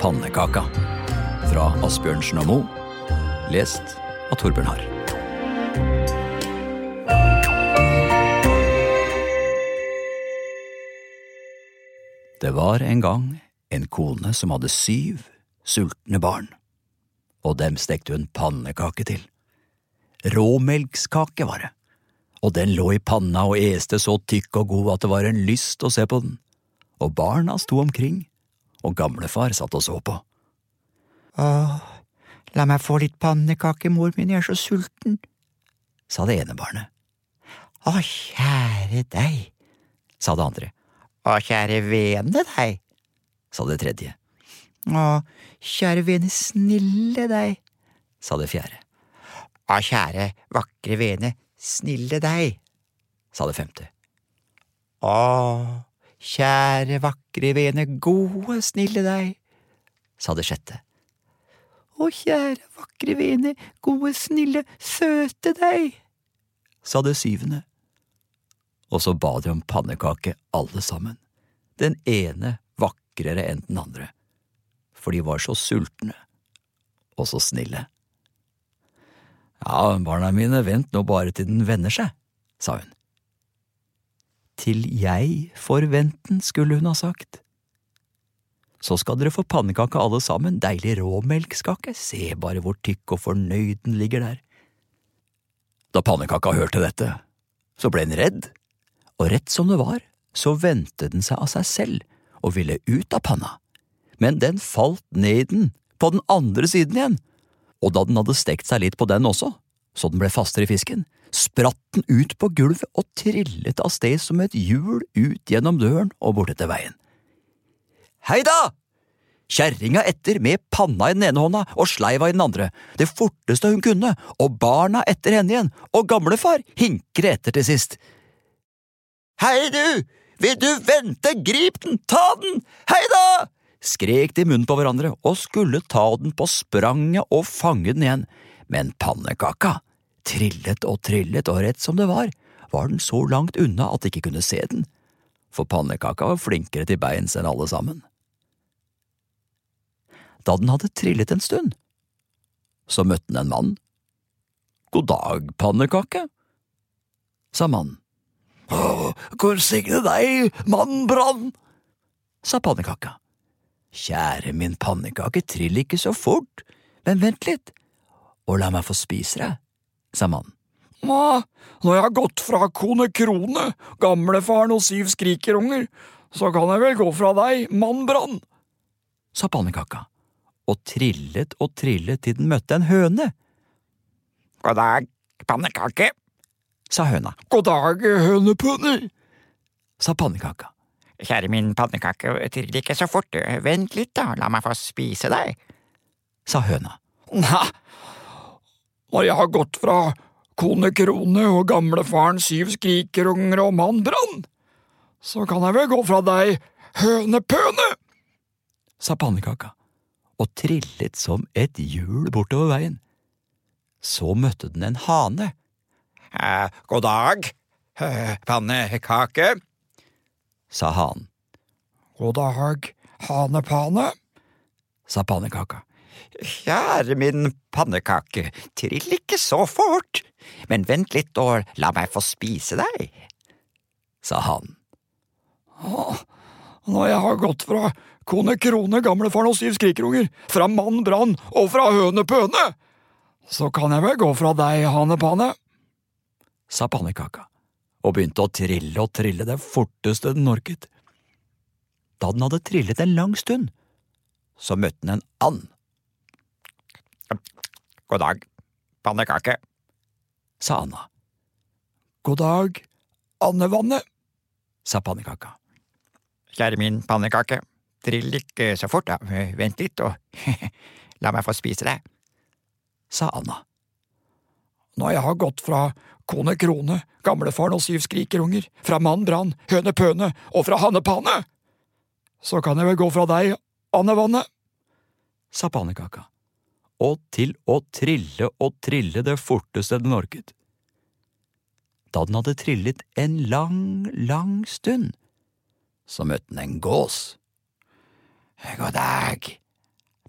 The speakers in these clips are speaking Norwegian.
Pannekaka fra Asbjørnsen og Mo. Lest av Torbjørn Harr. Det var en gang en kone som hadde syv sultne barn, og dem stekte hun pannekake til. Råmelkskake var det, og den lå i panna og este så tykk og god at det var en lyst å se på den, og barna sto omkring, og gamlefar satt og så på. Åh, la meg få litt pannekake, mor min, jeg er så sulten, sa det ene barnet. Å, kjære deg, sa det andre. Å, kjære vene deg, sa det tredje. Å, kjære vene snille deg, sa det fjerde. Å, kjære vakre vene snille deg, sa det femte. Å, kjære vakre vene gode snille deg, sa det sjette. Å, kjære vakre vene gode snille søte deg, sa det syvende. Og så ba de om pannekake alle sammen, den ene vakrere enn den andre, for de var så sultne og så snille. Ja, barna mine, vent nå bare til den vender seg, sa hun. Til jeg får venten, skulle hun ha sagt. Så skal dere få pannekake alle sammen, deilig råmelkskake, se bare hvor tykk og fornøyd den ligger der. Da pannekaka hørte dette, så ble den redd, og rett som det var, så vendte den seg av seg selv og ville ut av panna, men den falt ned i den, på den andre siden igjen, og da den hadde stekt seg litt på den også, så den ble fastere i fisken, spratt den ut på gulvet og trillet av sted som et hjul ut gjennom døren og bortetter veien. Hei da! Kjerringa etter med panna i den ene hånda og sleiva i den andre, det forteste hun kunne, og barna etter henne igjen, og gamlefar hinkre etter til sist. Hei du, vil du vente, grip den, ta den, hei da! skrek de munnen på hverandre og skulle ta den på spranget og fange den igjen, men pannekaka trillet og trillet, og rett som det var, var den så langt unna at de ikke kunne se den, for pannekaka var flinkere til beins enn alle sammen. Da den hadde trillet en stund, så møtte den en mann. God dag, pannekake, sa mannen. Å, hvor signe deg, mann Brann, sa pannekaka. Kjære min pannekake, trill ikke så fort, men vent litt, og la meg få spise deg, sa mannen. Nå, når jeg har gått fra kone Krone, gamlefaren og syv skrikerunger, så kan jeg vel gå fra deg, mann Brann, sa pannekaka, og trillet og trillet til den møtte en høne. God dag, pannekake, sa høna. God dag, hønepunner, sa pannekaka. Kjære min pannekake, trill ikke så fort, vent litt da, la meg få spise deg, sa høna. Nei, når jeg har gått fra kone Krone og gamlefaren syv skrikerunger og mann Brann, så kan jeg vel gå fra deg, hønepøne, sa pannekaka, og trillet som et hjul bortover veien. Så møtte den en hane. Eh, god dag, pannekake, sa hanen. God dag, hanepane, sa pannekaka. Kjære min pannekake, trill ikke så fort, men vent litt og la meg få spise deg, sa hanen. Når jeg har gått fra kone Krone, gamlefaren og syv skrikerunger, fra mann Brann og fra høne Pøne, så kan jeg vel gå fra deg, hanepane, sa pannekaka og begynte å trille og trille det forteste den orket. Da den hadde trillet en lang stund, så møtte den en and. God dag, pannekake, sa Anna. God dag, andevannet, sa pannekaka. Kjære min pannekake, trill ikke så fort da, vent litt og la meg få spise deg, sa Anna. Når jeg har gått fra kone Krone, gamlefaren og syv skrikerunger, fra mann Brann, høne Pøne og fra Hannepane, så kan jeg vel gå fra deg, Andevannet, sa pannekaka, og til å trille og trille det forteste den orket. Da den hadde trillet en lang, lang stund, så møtte den en gås. God dag,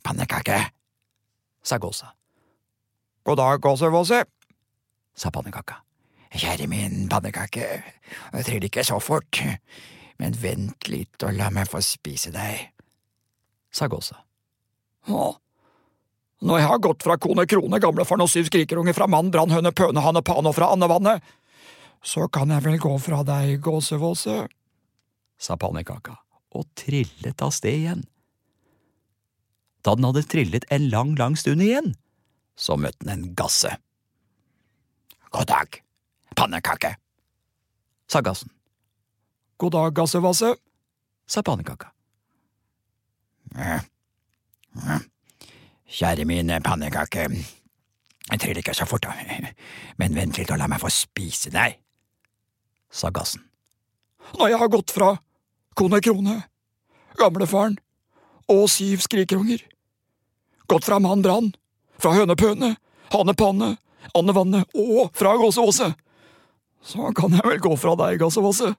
pannekake, sa gåsa. God dag, gåsevåse. sa pannekaka. kjære min pannekake, trill ikke så fort, men vent litt og la meg få spise deg. sa gåsa. Å, når jeg har gått fra kone Krone, gamlefaren og syv skrikerunger fra mann, brann, høne, pøne, hanne, pane og fra andevannet, så kan jeg vel gå fra deg, gåsevåse. sa pannekaka og trillet av sted igjen. Da den hadde trillet en lang, lang stund igjen, så møtte den en gasse, God dag, pannekake. sa gassen, God dag, gassevase. sa pannekaka. Kjære min pannekake, jeg trill ikke så fort, da, men vent litt og la meg få spise deg. sa gassen, Når jeg har gått fra kone Krone, gamlefaren og syv skrikerunger, gått fra mann Brann, fra høne Pøne, hane Panne, Anne Vanne og fra Gåsevåse, så kan jeg vel gå fra deg, Gåsevåse.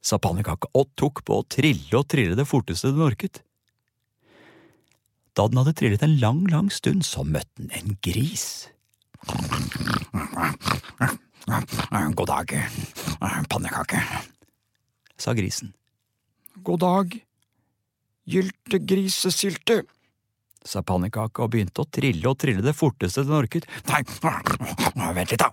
sa pannekaka og tok på å trille og trille det forteste den orket. Da den hadde trillet en lang, lang stund, så møtte den en gris. God dag, pannekake. sa grisen, God dag, gylte grisesylte. sa pannekaka og begynte å trille og trille det forteste den orket. Nei, vent litt, da,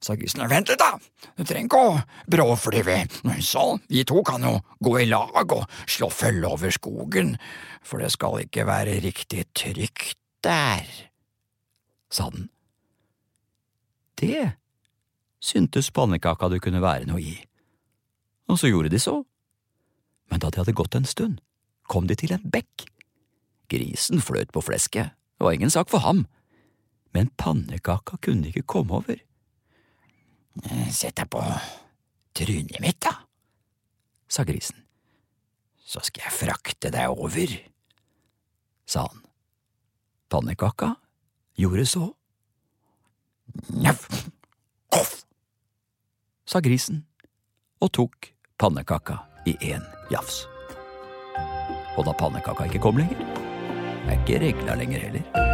sa grisen. Vent litt, da, du trenger ikke å bråflyve. sånn, vi to kan jo gå i lag og slå følge over skogen, for det skal ikke være riktig trygt der, sa den. Det syntes pannekaka det kunne være noe i, og så gjorde de så. Men da de hadde gått en stund, kom de til en bekk. Grisen fløt på flesket, det var ingen sak for ham, men pannekaka kunne ikke komme over. Sett deg på trynet mitt, da, sa grisen. så skal jeg frakte deg over. sa han. Pannekaka gjorde så, Njaff, koff. sa grisen, og tok pannekaka i én jafs. Og da pannekaka ikke kom lenger, er ikke regla lenger heller.